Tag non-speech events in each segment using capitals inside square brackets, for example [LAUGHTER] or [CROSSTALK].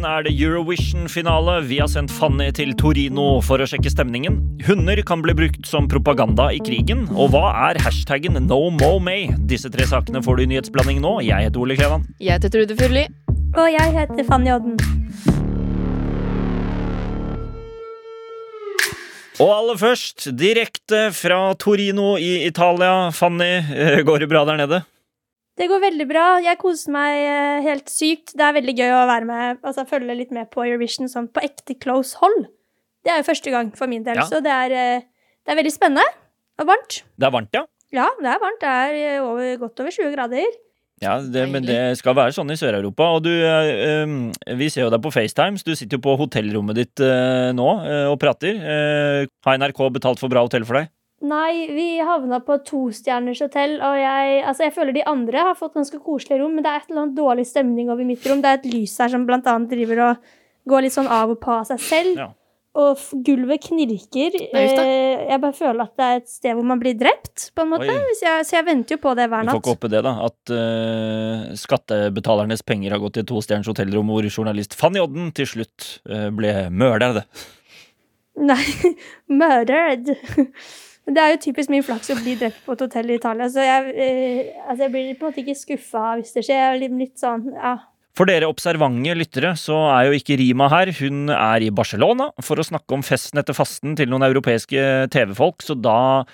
Helgen er det Eurovision-finale. Vi har sendt Fanny til Torino for å sjekke stemningen. Hunder kan bli brukt som propaganda i krigen. Og hva er hashtaggen no mo may? Disse tre sakene får du i nyhetsblanding nå. Jeg heter Ole Klevan. Jeg heter Trude Furli. Og jeg heter Fanny Odden. Og aller først, direkte fra Torino i Italia. Fanny, eh, går det bra der nede? Det går veldig bra. Jeg koser meg eh, helt sykt. Det er veldig gøy å være med, altså følge litt med på Eurovision sånn på ekte close hold. Det er jo første gang for min del, Ja. så det er, eh, det er veldig spennende og varmt. Det er varmt, ja? Ja, det er varmt. Det er eh, over, godt over 20 grader. Ja, det, men det skal være sånn i Sør-Europa. Og du, vi ser jo deg på FaceTime, så du sitter jo på hotellrommet ditt nå og prater. Har NRK betalt for bra hotell for deg? Nei, vi havna på tostjerners hotell, og jeg, altså jeg føler de andre har fått ganske koselige rom, men det er et eller annet dårlig stemning over mitt rom. Det er et lys her som blant annet driver og går litt sånn av og på av seg selv. Ja. Og gulvet knirker. Nei. Eh, jeg bare føler at det er et sted hvor man blir drept, på en måte. Hvis jeg, så jeg venter jo på det hver natt. Vi får ikke håpe det, da. At uh, skattebetalernes penger har gått til et tostjerners hotellrom hvor journalist Fanny Odden til slutt uh, ble mørdet. Nei, [LAUGHS] murdered. Det er jo typisk min flaks å bli drept på et hotell i Italia, så jeg, eh, altså jeg blir på en måte ikke skuffa hvis det skjer. Er litt, litt sånn, ja. For dere observante lyttere så er jo ikke Rima her. Hun er i Barcelona for å snakke om festen etter fasten til noen europeiske TV-folk, så da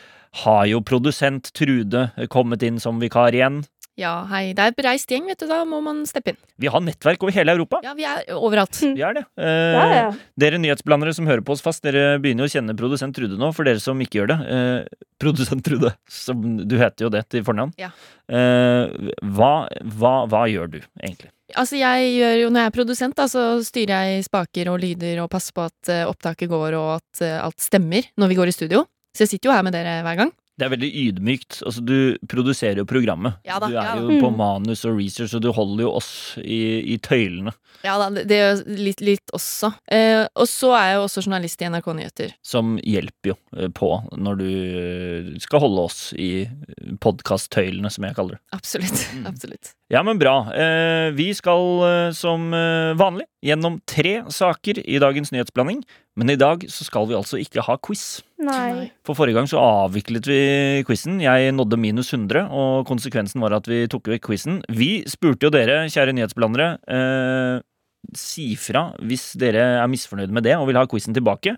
har jo produsent Trude kommet inn som vikar igjen. Ja, hei. Det er et bereist gjeng, vet du. Da må man steppe inn. Vi har nettverk over hele Europa. Ja, vi er overalt. Vi er det. Eh, Ja, ja. Dere nyhetsblandere som hører på oss fast, dere begynner jo å kjenne produsent Trude nå. For dere som ikke gjør det. Eh, produsent Trude, som du heter jo det til fornavn. Ja. Eh, hva, hva, hva gjør du, egentlig? Altså, jeg gjør jo, Når jeg er produsent, da, så styrer jeg spaker og lyder og passer på at eh, opptaket går og at eh, alt stemmer når vi går i studio. Så jeg sitter jo her med dere hver gang. Det er veldig ydmykt. Altså, du produserer jo programmet. Ja da, du er ja jo på Mm. manus og research, og du holder jo oss i, i tøylene. Ja da, det gjør litt, litt også. Eh, og så er jeg jo også journalist i NRK Nyheter. Som hjelper jo eh, på når du eh, skal holde oss i podkast-tøylene, som jeg kaller det. Absolutt. Mm. Absolutt. Ja, men bra. Eh, vi skal eh, som vanlig gjennom tre saker i dagens nyhetsblanding. Men i dag så skal vi altså ikke ha quiz. Nei. For forrige gang så avviklet vi quizen. Jeg nådde minus 100, og konsekvensen var at vi tok vekk quizen. Vi spurte jo dere, kjære nyhetsblandere, eh, si fra hvis dere er misfornøyde med det og vil ha quizen tilbake.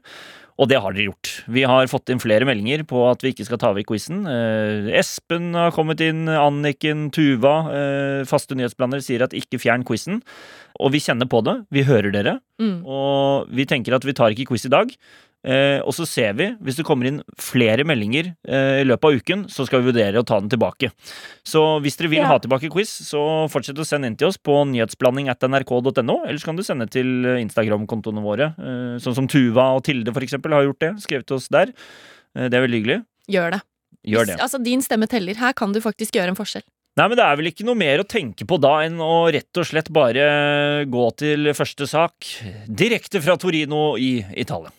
Og det har dere gjort. Vi har fått inn flere meldinger på at vi ikke skal ta vekk quizen. Eh, Espen har kommet inn, Anniken, Tuva, eh, faste nyhetsblandere sier at ikke fjern quizen. Og vi kjenner på det. Vi hører dere. Mm. Og vi tenker at vi tar ikke quiz i dag. Eh, og så ser vi, hvis det kommer inn flere meldinger eh, i løpet av uken, så skal vi vurdere å ta den tilbake. Så hvis dere vil Ja. ha tilbake quiz, så fortsett å sende inn til oss på nyhetsblanding at nrk.no, eller så kan du sende til Instagram-kontoene våre, eh, sånn som Tuva og Tilde for eksempel har gjort det, skrevet til oss der. Eh, det er veldig hyggelig. Gjør det. Gjør det. Hvis- Altså, din stemme teller. Her kan du faktisk gjøre en forskjell. Nei, men det er vel ikke noe mer å tenke på da enn å rett og slett bare gå til første sak, direkte fra Torino i Italia.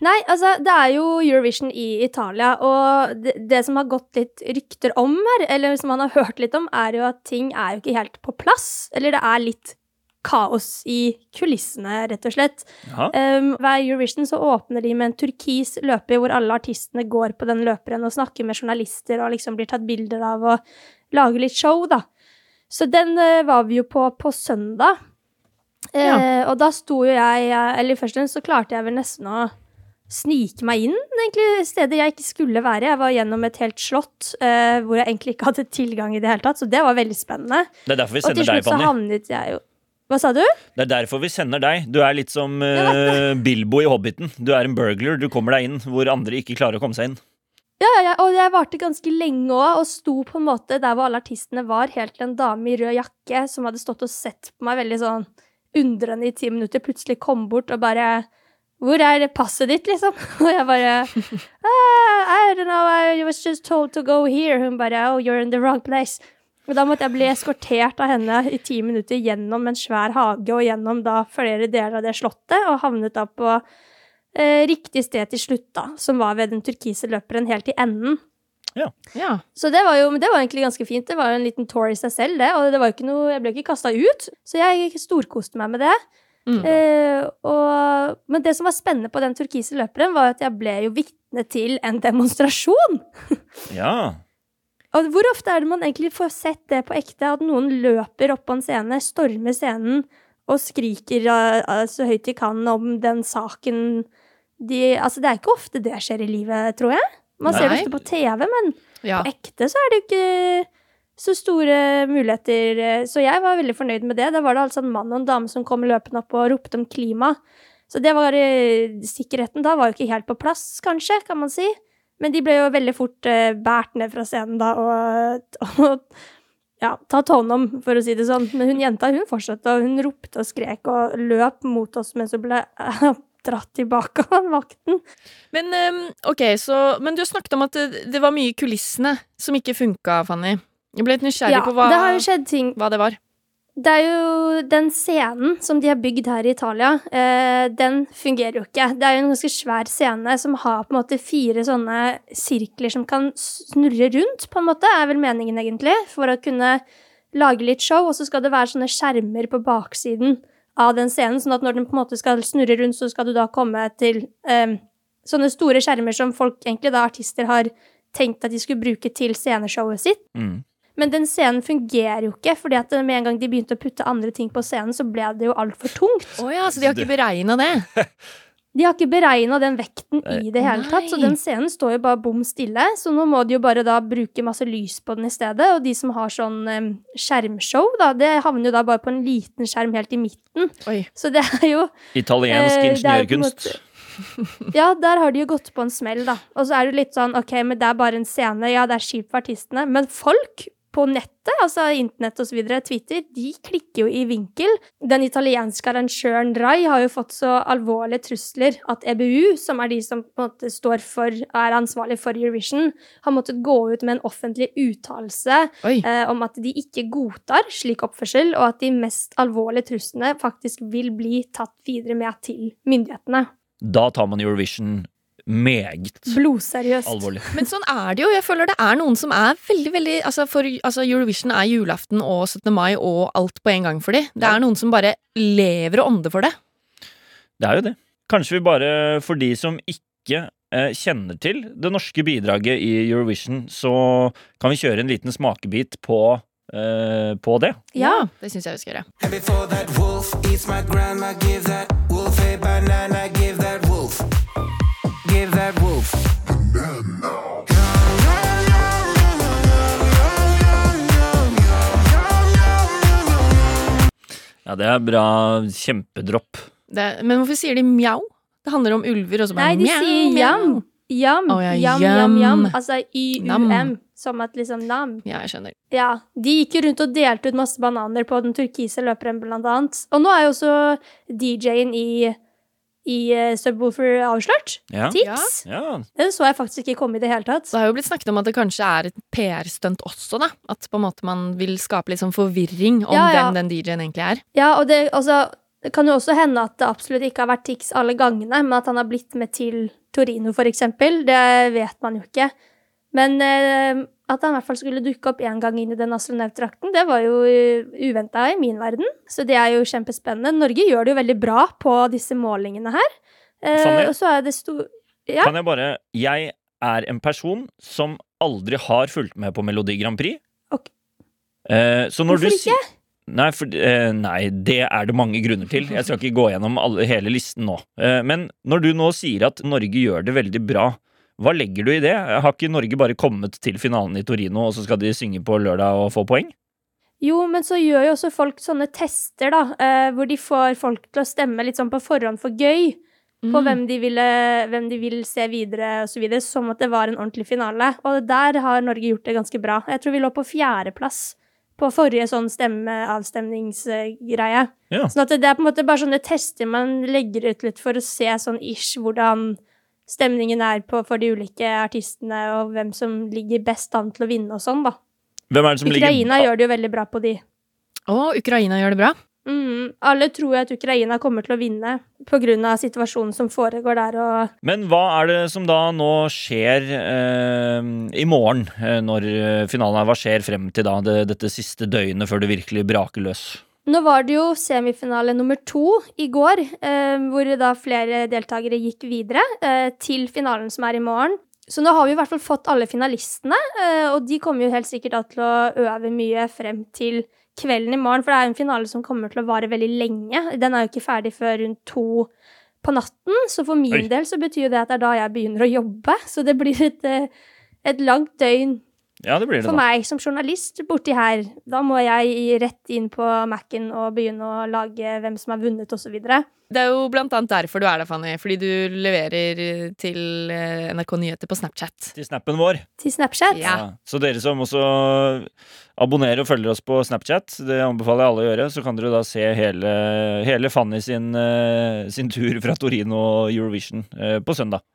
Nei, altså, det er jo Eurovision i Italia, og det, det som har gått litt rykter om her, eller som man har [LAUGHS] hørt litt om, er jo at ting er jo ikke helt på plass. Eller det er litt kaos i kulissene, rett og slett. Um, hver Eurovision så åpner de med en turkis løper hvor alle artistene går på den løperen og snakker med journalister og liksom blir tatt bilder av og lager litt show, da. Så den eh, var vi jo på på søndag. Eh, og da sto jo jeg eh, Eller først og fremst så klarte jeg vel nesten å snike meg inn egentlig steder jeg ikke skulle være. Jeg var gjennom et helt slott eh, hvor jeg egentlig ikke hadde tilgang i det hele tatt, så det var veldig spennende. Det er derfor vi Og til sender deg, slutt så Fanny. havnet jeg jo Hva sa du? Det er derfor vi sender deg. Du er litt som uh, Bilbo i Hobbiten. Du er en burglar. Du kommer deg inn hvor andre ikke klarer å komme seg inn. Ja, ja, og jeg varte ganske lenge òg, og sto på en måte der hvor alle artistene var, helt til en dame i rød jakke som hadde stått og sett på meg veldig sånn undrende i ti minutter, plutselig kom bort og bare Hvor er passet ditt, liksom? [LAUGHS] Og jeg bare ah, I don't know, I was just told to go here. Hun bare Oh, you're in the wrong place. Og da måtte jeg bli eskortert av henne i ti minutter gjennom en svær hage og gjennom da flere deler av det slottet, og havnet da på eh, riktig sted til slutt, da, som var ved den turkise løperen helt i enden. Ja. Så det var jo det var egentlig ganske fint. Det var jo en liten tour i seg selv, det. Og det var jo ikke noe, jeg ble ikke kasta ut, så jeg storkoste meg med det. Mm. Eh, og, men det som var spennende på den turkise løperen, var at jeg ble jo vitne til en demonstrasjon. [LAUGHS] Ja. Og hvor ofte er det man egentlig får sett det på ekte, at noen løper opp på en scene, stormer scenen og skriker uh, uh, så høyt de kan om den saken de Altså, det er ikke ofte det skjer i livet, tror jeg. Man ser det ofte på TV, men ja. på ekte så er det jo ikke så store muligheter. eh, Så jeg var veldig fornøyd med det. Da var det altså en mann og en dame som kom løpende opp og ropte om klima. Så det var eh, Sikkerheten da var jo ikke helt på plass, kanskje, kan man si. Men de ble jo veldig fort uh, båret ned fra scenen da og, [LAUGHS] og ja, tatt hånd om, for å si det sånn. Men hun jenta hun fortsatte, og hun ropte og skrek og løp mot oss mens hun ble eh, [LAUGHS] dratt tilbake av vakten. Men ehm, ok, så Men du snakket om at det, var mye i kulissene som ikke funka, Fanny. Jeg ble litt nysgjerrig Ja, på hva, det ting hva det var. Det er jo den scenen som de har bygd her i Italia, eh, den fungerer jo ikke. Det er jo en ganske svær scene som har på en måte fire sånne sirkler som kan snurre rundt, på en måte, er vel meningen egentlig, for å kunne lage litt show, og så skal det være sånne skjermer på baksiden av den scenen, sånn at når den på en måte skal snurre rundt, så skal du da komme til eh, sånne store skjermer som folk, egentlig da artister, har tenkt at de skulle bruke til sceneshowet sitt. Mm. Men den scenen fungerer jo ikke, fordi at med en gang de begynte å putte andre ting på scenen, så ble det jo altfor tungt. Oh ja, så de har ikke beregna det? [LAUGHS] De har ikke beregna den vekten i det hele tatt, så den scenen står jo bare bom stille. Så nå må de jo bare da bruke masse lys på den i stedet, og de som har sånn um, skjermshow, da, det havner jo da bare på en liten skjerm helt i midten. Oi. Så det er jo Italiensk Eh, ingeniørkunst. Ja, der har de jo gått på en smell, da. Og så er det litt sånn, ok, men det er bare en scene, ja, det er kjipt for artistene, men folk på nettet, altså internett videre, Twitter, de klikker jo i vinkel. Den italienske arrangøren Rai har jo fått så alvorlige trusler at EBU, som er de som på en måte står for, er ansvarlig for Eurovision, har måttet gå ut med en offentlig uttalelse eh, om at de ikke godtar slik oppførsel, og at de mest alvorlige truslene faktisk vil bli tatt videre med til myndighetene. Da tar man Eurovision meget Blodseriøst. alvorlig. Men sånn er det jo. Jeg føler det er noen som er veldig, veldig Altså, for, altså Eurovision er julaften og 17. mai og alt på en gang for dem. Det er noen som bare lever og ånder for det. Det er jo det. Kanskje vi bare, for de som ikke eh, kjenner til det norske bidraget i Eurovision, så kan vi kjøre en liten smakebit på, eh, på det. Ja. Det syns jeg vi skal gjøre. Ja, det er bra. Kjempedropp. Det, men hvorfor sier de mjau? Det handler om ulver, og så bare Nei, de mjau, sier jam. Jam, oh, ja, jam, jam. jam, jam. Altså YUM, som at liksom nam. Ja, jeg skjønner. Ja, de gikk jo rundt og delte ut masse bananer på den turkise løperen, blant annet. Og nå er jo også DJ-en i, i uh, Subwoofer avslørt. Ja. Tix. ja. Den så jeg faktisk ikke komme i det hele tatt. Det har jo blitt snakket om at det kanskje er et PR-stunt også, da. At på en måte man vil skape litt sånn forvirring om Ja, ja. hvem den DJ-en egentlig er. Ja, og det, altså, det kan jo også hende at det absolutt ikke har vært Tix alle gangene, men at han har blitt med til Torino, for eksempel. Det vet man jo ikke. Men eh, at han i hvert fall skulle dukke opp én gang inn i den astronautdrakten, det var jo uh, uventa i min verden. Så det er jo kjempespennende. Norge gjør det jo veldig bra på disse målingene her. Eh, og så er det stor... Ja. Kan jeg bare Jeg er en person som aldri har fulgt med på Melodi Grand Prix. Ok. Eh, så når Hvorfor du sier Nei, for, eh, nei, det er det mange grunner til. Jeg skal ikke gå gjennom alle, hele listen nå. Eh, men når du nå sier at Norge gjør det veldig bra, hva legger du i det? Har ikke Norge bare kommet til finalen i Torino, og så skal de synge på lørdag og få poeng? Jo, men så gjør jo også folk sånne tester, da, eh, hvor de får folk til å stemme litt sånn på forhånd for gøy. På Mm. hvem, de ville, hvem de vil se videre, videre, som at det var en ordentlig finale. Og der har Norge gjort det ganske bra. Jeg tror vi lå på fjerdeplass på forrige sånn stemmeavstemningsgreie. Ja. Sånn at det er på en måte bare sånne tester man legger ut litt for å se sånn ish hvordan stemningen er på for de ulike artistene, og hvem som ligger best an til å vinne og sånn, da. Hvem er det som Ukraina ligger gjør det jo veldig bra på de. Å, Ukraina gjør det bra. Mm, alle tror jo at Ukraina kommer til å vinne av situasjonen som foregår der, og Men hva er det som da nå skjer eh, i morgen, eh, når eh, finalen er? Hva skjer frem til da, det, dette siste døgnet før det virkelig braker løs? Nå var det jo semifinale nummer to i går, eh, hvor da flere deltakere gikk videre eh, til finalen som er i morgen. Så nå har vi i hvert fall fått alle finalistene, eh, og de kommer jo helt sikkert da til å øve mye frem til kvelden i morgen, for det er jo en finale som kommer til å vare veldig lenge. Den er jo ikke ferdig før rundt to på natten, så for min Oi. del så betyr jo det at det er da jeg begynner å jobbe, så det blir et, eh, et langt døgn Ja, det blir det for da. meg som journalist borti her, da må jeg rett inn på Mac-en og begynne å lage hvem som har vunnet, osv. Det er jo blant annet derfor du er der, Fanny. Fordi du leverer til eh, NRK Nyheter på Snapchat. Til snappen vår. Til Snapchat. Ja. Så dere som også abonnerer og følger oss på Snapchat, det anbefaler jeg alle å gjøre, så kan dere da se hele, hele Fanny sin, eh, sin tur fra Torino og Eurovision eh, på søndag.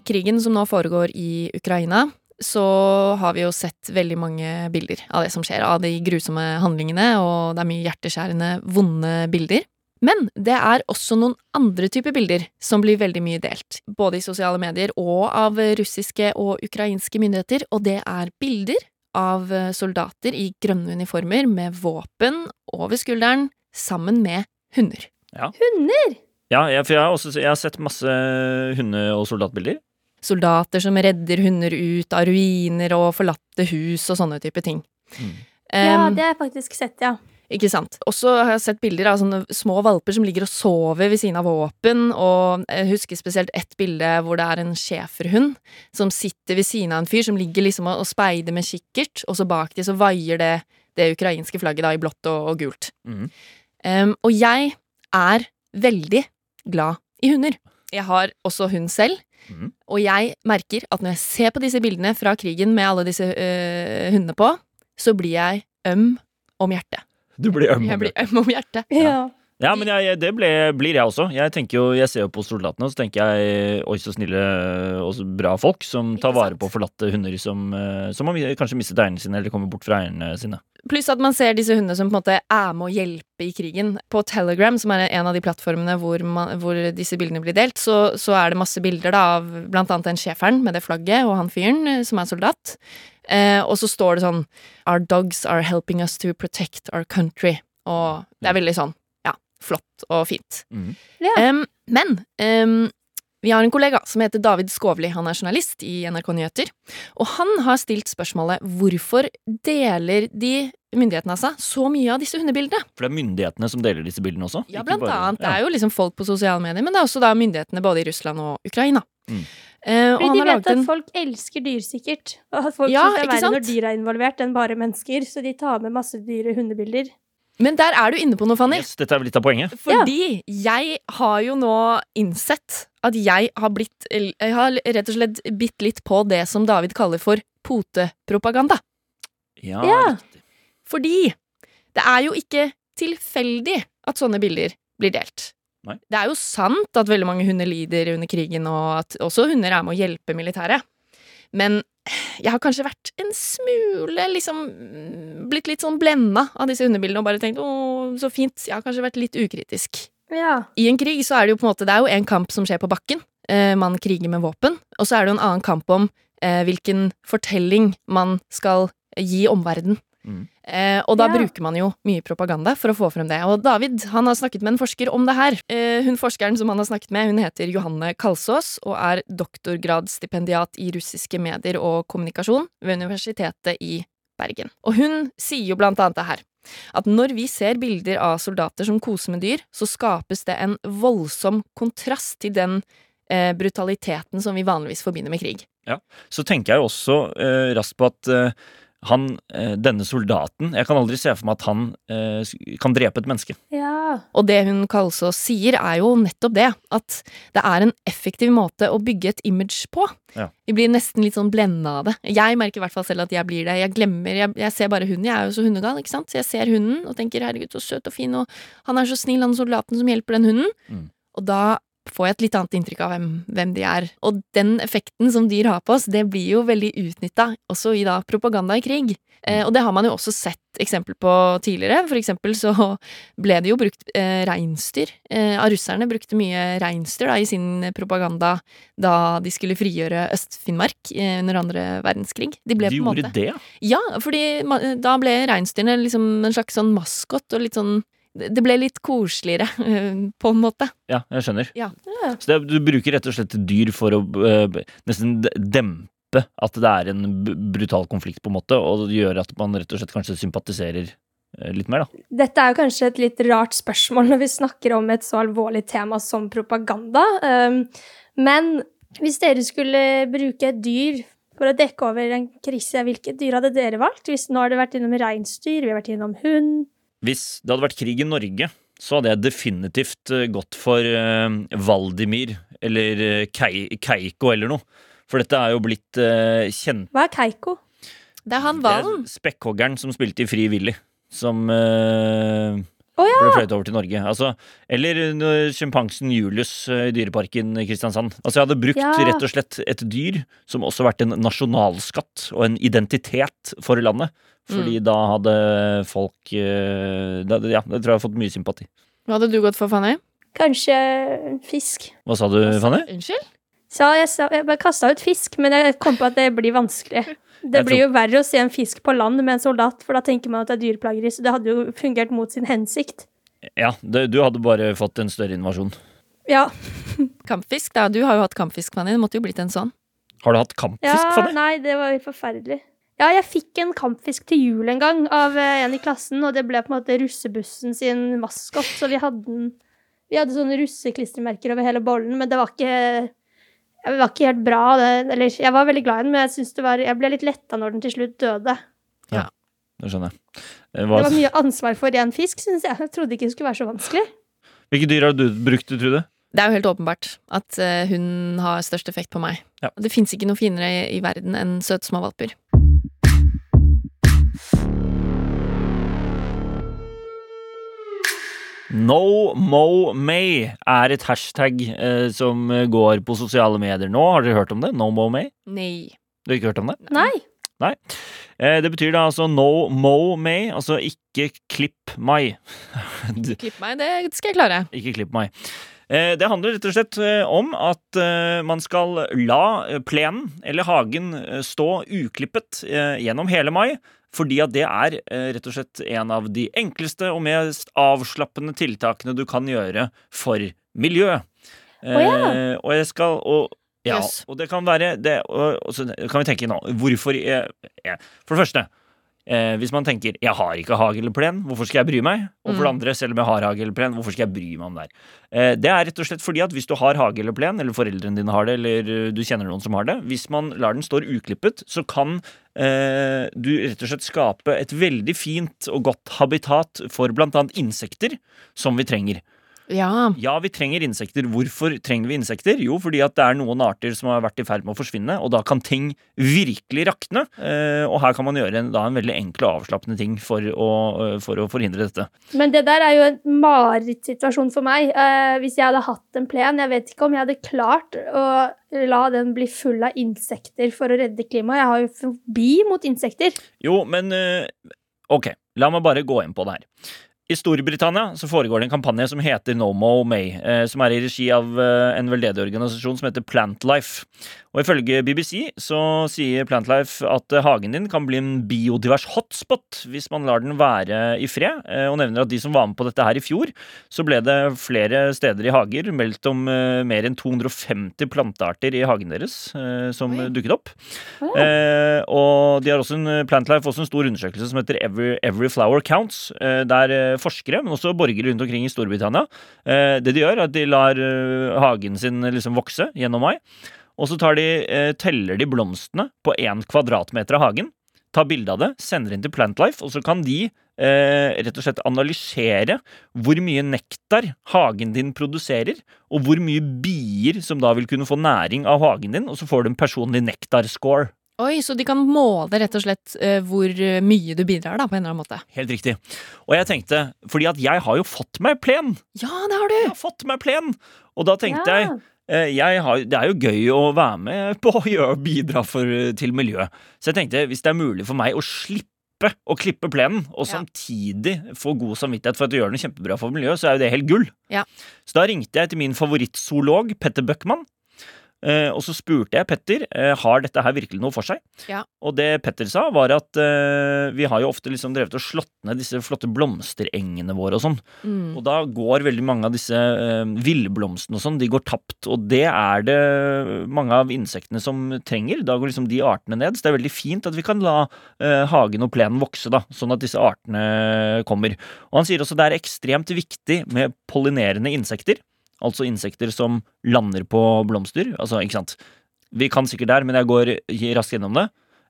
I krigen som nå foregår i Ukraina, så har vi jo sett veldig mange bilder av det som skjer, av de grusomme handlingene, og det er mye hjerteskjærende, vonde bilder. Men det er også noen andre typer bilder som blir veldig mye delt, både i sosiale medier og av russiske og ukrainske myndigheter, og det er bilder av soldater i grønne uniformer med våpen over skulderen, sammen med hunder. Hunder! Ja, jeg, for jeg har, også, jeg har sett masse hunde- og soldatbilder. Soldater som redder hunder ut av ruiner og forlatte hus og sånne type ting. Mm. Ja, Um, det har jeg faktisk sett, ja. Ikke sant. Også har jeg sett bilder av sånne små valper som ligger og sover ved siden av våpen, og jeg husker spesielt ett bilde hvor det er en schæferhund som sitter ved siden av en fyr som ligger liksom og og speider med kikkert, og så bak de så vaier det det ukrainske flagget da i blått og, og gult. Mm. Um, og jeg er veldig glad i hunder. Jeg har også hund selv, Mhm. og jeg merker at når jeg ser på disse bildene fra krigen med alle disse øh, hundene på, så blir jeg øm om hjertet. Du blir øm. Jeg blir øm om hjertet. ja. Ja, men jeg, det ble, blir jeg også. Jeg jo, jeg ser jo på soldatene, og så tenker jeg oi, så snille og så bra folk som tar vare på forlatte hunder som, eh, som har kanskje mistet eierne sine eller kommer bort fra eierne sine. Pluss at man ser disse hundene som på en måte er med å hjelpe i krigen. På Telegram, som er en av de plattformene hvor, man, hvor disse bildene blir delt, så, så er det masse bilder da, av blant annet den schæferen med det flagget og han fyren eh, som er soldat. Eh, og så står det sånn Our dogs are helping us to protect our country. Og det er veldig sånn, flott og fint. Mm. Ja. Um, men um, vi har en kollega som heter David Skovli. Han er journalist i NRK Nyheter. Og han har stilt spørsmålet hvorfor deler de myndighetene altså så mye av disse hundebildene? For det er myndighetene som deler disse bildene også? Ja, blant bare- annet. Det er jo liksom folk på sosiale medier, men det er også da myndighetene både i Russland og Ukraina. Mm. Eh, og Fordi han de har vet at folk elsker dyr, sikkert. Og at folk Ja, syns det er verre når dyr er involvert enn bare mennesker. Så de tar med masse dyre hundebilder. Men der er du inne på noe, Fanny. Yes, dette er litt av poenget. Fordi jeg har jo nå innsett at jeg har blitt Jeg har rett og slett bitt litt på det som David kaller for potepropaganda. Ja, Ja. riktig. Fordi det er jo ikke tilfeldig at sånne bilder blir delt. Nei. Det er jo sant at veldig mange hunder lider under krigen, og at også hunder er med å hjelpe militæret. Men jeg har kanskje vært en smule liksom Blitt litt sånn blenda av disse hundebildene og bare tenkt 'å, så fint'. Jeg har kanskje vært litt ukritisk. Ja. I en krig så er det jo på en måte Det er jo en kamp som skjer på bakken. Eh, man kriger med våpen. Og så er det jo en annen kamp om eh, hvilken fortelling man skal gi omverdenen. Mm. Eh, og da Ja. bruker man jo mye propaganda for å få frem det. Og David han har snakket med en forsker om det her. Eh, hun forskeren som han har snakket med, hun heter Johanne Kalsås og er doktorgradsstipendiat i russiske medier og kommunikasjon ved Universitetet i Bergen. Og hun sier jo blant annet det her. At når vi ser bilder av soldater som koser med dyr, så skapes det en voldsom kontrast til den eh, brutaliteten som vi vanligvis forbinder med krig. Ja, Så tenker jeg jo også eh, raskt på at, eh, han, eh, denne soldaten Jeg kan aldri se for meg at han eh, kan drepe et menneske. Ja. Og det hun Kalsås sier, er jo nettopp det. At det er en effektiv måte å bygge et image på. Ja. Vi blir nesten litt sånn blenda av det. Jeg merker i hvert fall selv at jeg blir det. Jeg glemmer Jeg, jeg ser bare hunden. Jeg er jo så hundegal, ikke sant. Så jeg ser hunden og tenker herregud, så søt og fin, og han er så snill, han soldaten som hjelper den hunden. Mm. Og da får jeg et litt annet inntrykk av hvem, hvem de er. Og den effekten som dyr har på oss, det blir jo veldig utnytta også i da propaganda i krig. Eh, og det har man jo også sett eksempel på tidligere. For eksempel så ble det jo brukt eh, reinsdyr. Eh, russerne brukte mye reinsdyr da, i sin propaganda da de skulle frigjøre Øst-Finnmark eh, under andre verdenskrig. De ble De gjorde måte det? Ja, fordi da ble reinsdyrene liksom en slags sånn maskot, og litt sånn Det ble litt koseligere, [LAUGHS] på en måte. Ja, jeg skjønner. Ja. Så det, du bruker rett og slett dyr for å eh, nesten dempe at det er en brutal konflikt, på en måte, og det gjør at man rett og slett kanskje sympatiserer eh, litt mer, da. Dette er jo kanskje et litt rart spørsmål når vi snakker om et så alvorlig tema som propaganda. Um, men hvis dere skulle bruke et dyr for å dekke over en krise, hvilket dyr hadde dere valgt? Hvis nå har det vært innom reinsdyr, vi har vært innom hund Hvis det hadde vært krig i Norge, så hadde jeg definitivt eh, gått for eh, Valdimir eller eh, Kei, Keiko eller noe. For dette er jo blitt eh, kjent Hva er Keiko? Det er han hvalen. Spekkhoggeren som spilte i Fri Willy, som eh, oh, ja! ble fløyet over til Norge. Altså, eller uh, sjimpansen Julius uh, i Dyreparken i Kristiansand. Altså, jeg hadde brukt Ja. rett og slett et dyr som også har vært en nasjonalskatt og en identitet for landet. Fordi Mm. da hadde folk uh, da, Ja, det tror jeg har fått mye sympati. Hva hadde du gått for, Fanny? Kanskje fisk. Hva sa du, Fanny? Unnskyld? Så jeg, sa, jeg bare kasta ut fisk, men jeg kom på at det blir vanskelig. [LAUGHS] Det Jeg blir jo verre å se en fisk på land med en soldat, for da tenker man at det er dyreplageri, så det hadde jo fungert mot sin hensikt. Ja, det, du hadde bare fått en større invasjon. Ja, [LAUGHS] Kampfisk? Da. Du har jo hatt kampfisk, Fanny. Det måtte jo blitt en sånn. Har du hatt kampfisk, ja Fanny? nei, det var jo forferdelig. Ja, jeg fikk en kampfisk til jul en gang av eh, en i klassen, og det ble på en måte russebussen sin maskot, så vi hadde den Vi hadde sånne russeklistremerker over hele bollen, men det var ikke det var ikke helt bra. Det, eller, jeg var veldig glad i den, men jeg, det var, jeg ble litt letta når den til slutt døde. Ja, Det skjønner jeg. Det Det var, var mye ansvar for én fisk, syns jeg. Jeg trodde ikke det skulle være så vanskelig. hvilke dyr har du brukt, Trude? Det er jo helt åpenbart at eh, hun har størst effekt på meg. Ja. Det fins ikke noe finere i, i verden enn søte små valper. No Mo May er et hashtag eh, som går på sosiale medier nå. Har dere hørt om det? No Mo May? Nei. Du har ikke hørt om det? Nei. Eh, det betyr da altså no mo May, altså ikke klipp meg. [LAUGHS] Du- Klipp meg, det skal jeg klare. ikke klipp meg. Eh, det handler rett og slett eh, om at eh, man skal la plenen eller hagen stå uklippet eh, gjennom hele mai. Fordi at det er eh, rett og slett en av de enkleste og mest avslappende tiltakene du kan gjøre for miljøet. Å ja. Eh, og jeg skal og, ja, yes. og det kan være det, og, og så kan vi tenke nå Hvorfor jeg, jeg, For det første Eh, hvis man tenker 'jeg har ikke hage eller plen, hvorfor skal jeg bry meg?' Og for det Mm. andre, selv om jeg har hage eller plen, hvorfor skal jeg bry meg om det her? Eh, det er rett og slett fordi at hvis du har hage eller plen, eller foreldrene dine har det, eller eh, du kjenner noen som har det, hvis man lar den stå uklippet, så kan eh, du rett og slett skape et veldig fint og godt habitat for blant annet insekter, som vi trenger. Ja. Ja, vi trenger insekter. Hvorfor trenger vi insekter? Jo, fordi at det er noen arter som har vært i ferd med å forsvinne, og da kan ting virkelig rakne. Eh, og her kan man gjøre en, da en veldig enkel og avslappende ting for å, eh, for å forhindre dette. Men det der er jo en marerittsituasjon for meg. Eh, hvis jeg hadde hatt en plen, jeg vet ikke om jeg hadde klart å la den bli full av insekter for å redde klimaet. Jeg har jo fobi mot insekter. Jo, men ok, la meg bare gå inn på det her. I Storbritannia så foregår det en kampanje som heter No Mo May, eh, som er i regi av eh, en veldedig organisasjon som heter Plantlife. Og ifølge BBC så sier Plantlife at eh, hagen din kan bli en biodivers hotspot hvis man lar den være i fred, eh, og nevner at de som var med på dette her i fjor, så ble det flere steder i hager meldt om eh, mer enn 250 plantearter i hagen deres eh, som Oi. dukket opp. Eh, og de har også en, Plantlife også en stor undersøkelse som heter Every, Every Flower Counts, der forskere, men også borgere rundt omkring i Storbritannia, eh, det de gjør, er at de lar eh, hagen sin eh, liksom vokse gjennom mai, og så de, teller de blomstene på én kvadratmeter av hagen. Tar bilde av det, sender inn til Plantlife, og så kan de rett og slett analysere hvor mye nektar hagen din produserer, og hvor mye bier som da vil kunne få næring av hagen din, og så får du en personlig nektarscore. Oi, så de kan måle rett og slett eh, hvor eh, mye du bidrar, da, på en eller annen måte. Helt riktig. Og jeg tenkte, fordi at jeg har jo fått meg plen! Ja, det har du! Jeg har fått meg plen! Og da tenkte jeg eh, jeg har, Det er jo gøy å være med på å gjøre, bidra for, til miljøet. Så jeg tenkte, hvis det er mulig for meg å slippe å klippe plenen, og Ja. samtidig få god samvittighet for at du gjør noe kjempebra for miljøet, så er jo det helt gull. Ja. Så da ringte jeg til min favorittzoolog, Petter Bøckmann. Eh, og så spurte jeg Petter eh, har dette her virkelig noe for seg. Ja. Og det Petter sa, var at eh, vi har jo ofte liksom drevet og slått ned disse flotte blomsterengene våre og sånn. Mm. Og da går veldig mange av disse eh, villblomstene og sånn, de går tapt. Og det er det mange av insektene som trenger. Da går liksom de artene ned. Så det er veldig fint at vi kan la eh, hagen og plenen vokse, da, sånn at disse artene kommer. Og han sier også det er ekstremt viktig med pollinerende insekter. Altså insekter som lander på blomster. Altså, ikke sant. Vi kan sikkert der, men jeg går raskt gjennom det.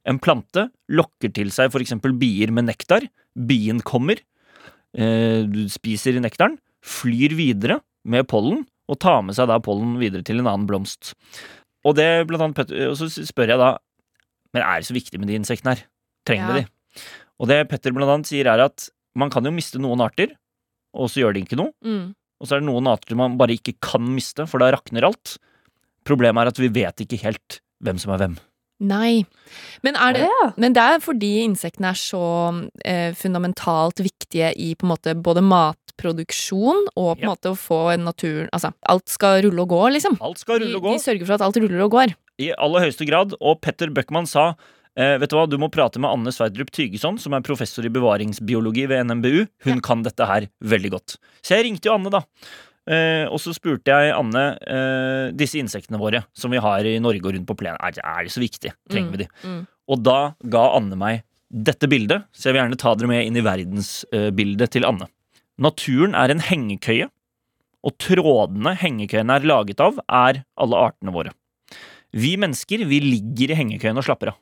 En plante lokker til seg f.eks. bier med nektar. Bien kommer, eh, du spiser nektaren, flyr videre med pollen, og tar med seg da pollen videre til en annen blomst. Og det blant annet Petter, og så spør jeg da Men er det så viktig med de insektene her? Trenger vi Ja. de? Og det Petter blant annet sier, er at man kan jo miste noen arter, og så gjør de ikke noe. Mm. Og så er det noen arter man bare ikke kan miste, for da rakner alt. Problemet er at vi vet ikke helt hvem som er hvem. Nei. Men, er det, Ja. men det er fordi insektene er så eh, fundamentalt viktige i på en måte både matproduksjon og på en Ja. måte å få naturen Altså, alt skal rulle og gå, liksom. Alt skal rulle og gå. de sørger for at alt ruller og går. I aller høyeste grad. Og Petter Bøckmann sa eh, Vet du hva, du må prate med Anne Sverdrup Tygeson, som er professor i bevaringsbiologi ved NMBU. Hun kan dette her veldig godt. Så jeg ringte jo Anne, da. Eh, og så spurte jeg Anne eh, disse insektene våre som vi har i Norge og rundt på plenen, er, er de så viktige? Trenger vi de? Mm. Og da ga Anne meg dette bildet, så jeg vil gjerne ta dere med inn i verdensbildet til Anne. Naturen er en hengekøye, og trådene hengekøyene er laget av, er alle artene våre. Vi mennesker vi ligger i hengekøyen og slapper av.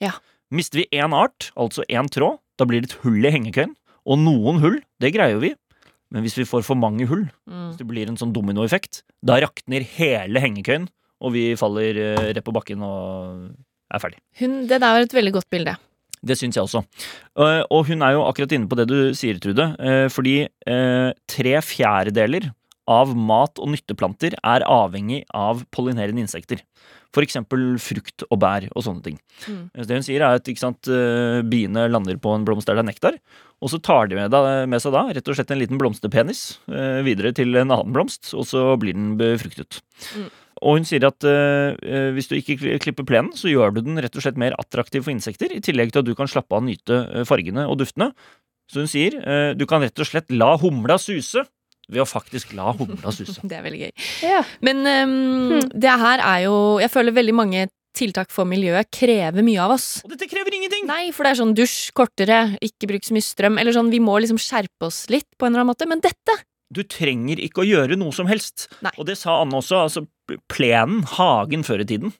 Ja. Mister vi én art, altså én tråd, da blir det et hull i hengekøyen. Og noen hull, det greier vi. Men hvis vi får for mange hull, Mm. hvis det blir en sånn dominoeffekt, da rakner hele hengekøyen, og vi faller eh, rett på bakken og er ferdig. Hun, det der var et veldig godt bilde. Det syns jeg også. Eh, Og hun er jo akkurat inne på det du sier, Trude. eh, Fordi eh, tre fjerdedeler av mat- og nytteplanter er avhengig av pollinerende insekter. Eksempel frukt og bær og sånne ting. Mm. Det hun sier er at sant, eh, biene lander på en blomst der det er nektar, og så tar de med, da, med seg da rett og slett en liten blomsterpenis eh, videre til en annen blomst, og så blir den befruktet. Mm. Og hun sier at eh, eh, hvis du ikke klipper plenen, så gjør du den rett og slett mer attraktiv for insekter, i tillegg til at du kan slappe av og nyte fargene og duftene. Så hun sier eh, du kan rett og slett la humla suse ved å faktisk la humla suse. [LAUGHS] Det er veldig gøy. Ja. Men ehm, det her er jo Jeg føler veldig mange tiltak for miljøet krever mye av oss. Og dette krever ingenting! Nei, for det er sånn dusj kortere, ikke bruk så mye strøm, eller sånn vi må liksom skjerpe oss litt på en eller annen måte. Men dette Du trenger ikke å gjøre noe som helst. Nei. Og det sa Anne også. altså Plenen, hagen før i tiden,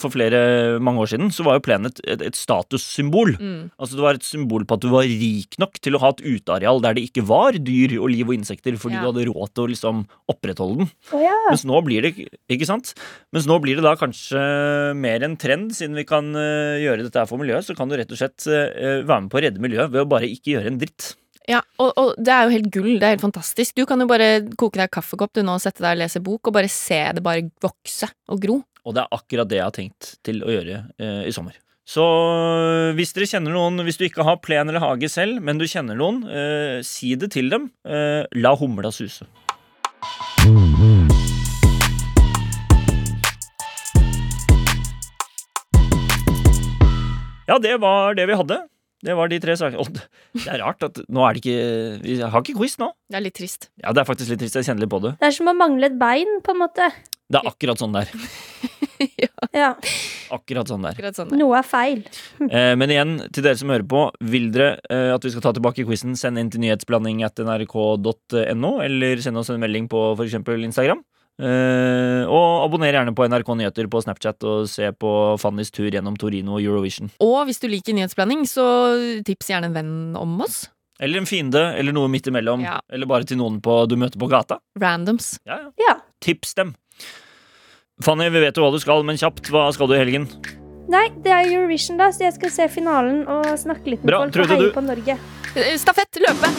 for flere mange år siden, så var jo plenen et, et, et statussymbol. mm, Altså Det var et symbol på at du var rik nok til å ha et uteareal der det ikke var dyr og liv og insekter, fordi Ja. du hadde råd til å liksom opprettholde den. Oh, ja. Mens nå blir det ikke sant? Mens nå blir det da kanskje mer en trend, siden vi kan eh, gjøre dette her for miljøet, så kan du rett og slett eh, være med på å redde miljøet ved å bare ikke gjøre en dritt. Ja, og, og det er jo helt gull. Det er helt fantastisk. Du kan jo bare koke deg kaffekopp du nå, sette deg og lese bok, og bare se det bare vokse og gro. Og det er akkurat det jeg har tenkt til å gjøre eh, i sommer. Så øh, hvis dere kjenner noen, hvis du ikke har plen eller hage selv, men du kjenner noen, eh, si det til dem. Eh, la humla suse. Ja, det var det vi hadde. Det var de tre sakene. Og det er rart at nå er det ikke Vi har ikke quiz nå. Det er litt trist. Ja, det er faktisk litt trist. Jeg kjenner litt på det. Det er som å mangle et bein, på en måte. Det er akkurat sånn der. [LAUGHS] Ja, Akkurat sånn der. Akkurat sånn. Noe er feil. [LAUGHS] Eh, men igjen, til dere som hører på, vil dere eh, at vi skal ta tilbake quizen, send inn til nyhetsblanding at nrk.no, eller send oss en melding på f.eks. Instagram. Eh, og abonner gjerne på NRK Nyheter på Snapchat og se på Fannys tur gjennom Torino og Eurovision. Og hvis du liker nyhetsblanding, så tips gjerne en venn om oss. Eller en fiende, eller noe midt imellom. Ja. Eller bare til noen på, du møter på gata. Randoms. Ja, ja. Ja. Tips dem. Fanny, vi vet jo hva du skal, men kjapt, hva skal du i helgen? Nei, det er Eurovision, da, så jeg skal se finalen og snakke litt med Bra, folk og heie du- på Norge. Stafett, løpe!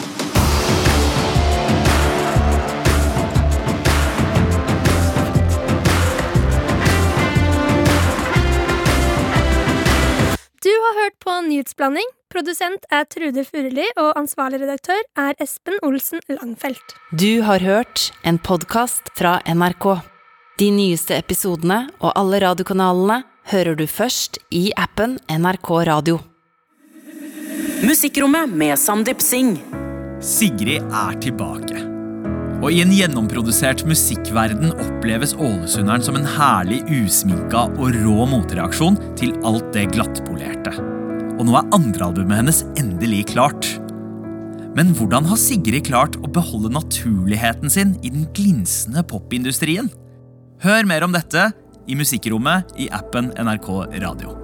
Du har hørt på Nyhetsblanding. Produsent er Trude Furuli, og ansvarlig redaktør er Espen Olsen Langfelt. Du har hørt en podkast fra NRK. De nyeste episodene og alle radiokanalene hører du først i appen NRK Radio. Musikkrommet med Sandeep Singh. Sigrid er tilbake. Og i en gjennomprodusert musikkverden oppleves ålesunderen som en herlig usminka og rå motreaksjon til alt det glattpolerte. Og nå er andrealbumet hennes endelig klart. Men hvordan har Sigrid klart å beholde naturligheten sin i den glinsende popindustrien? Hør mer om dette i Musikkrommet i appen NRK Radio.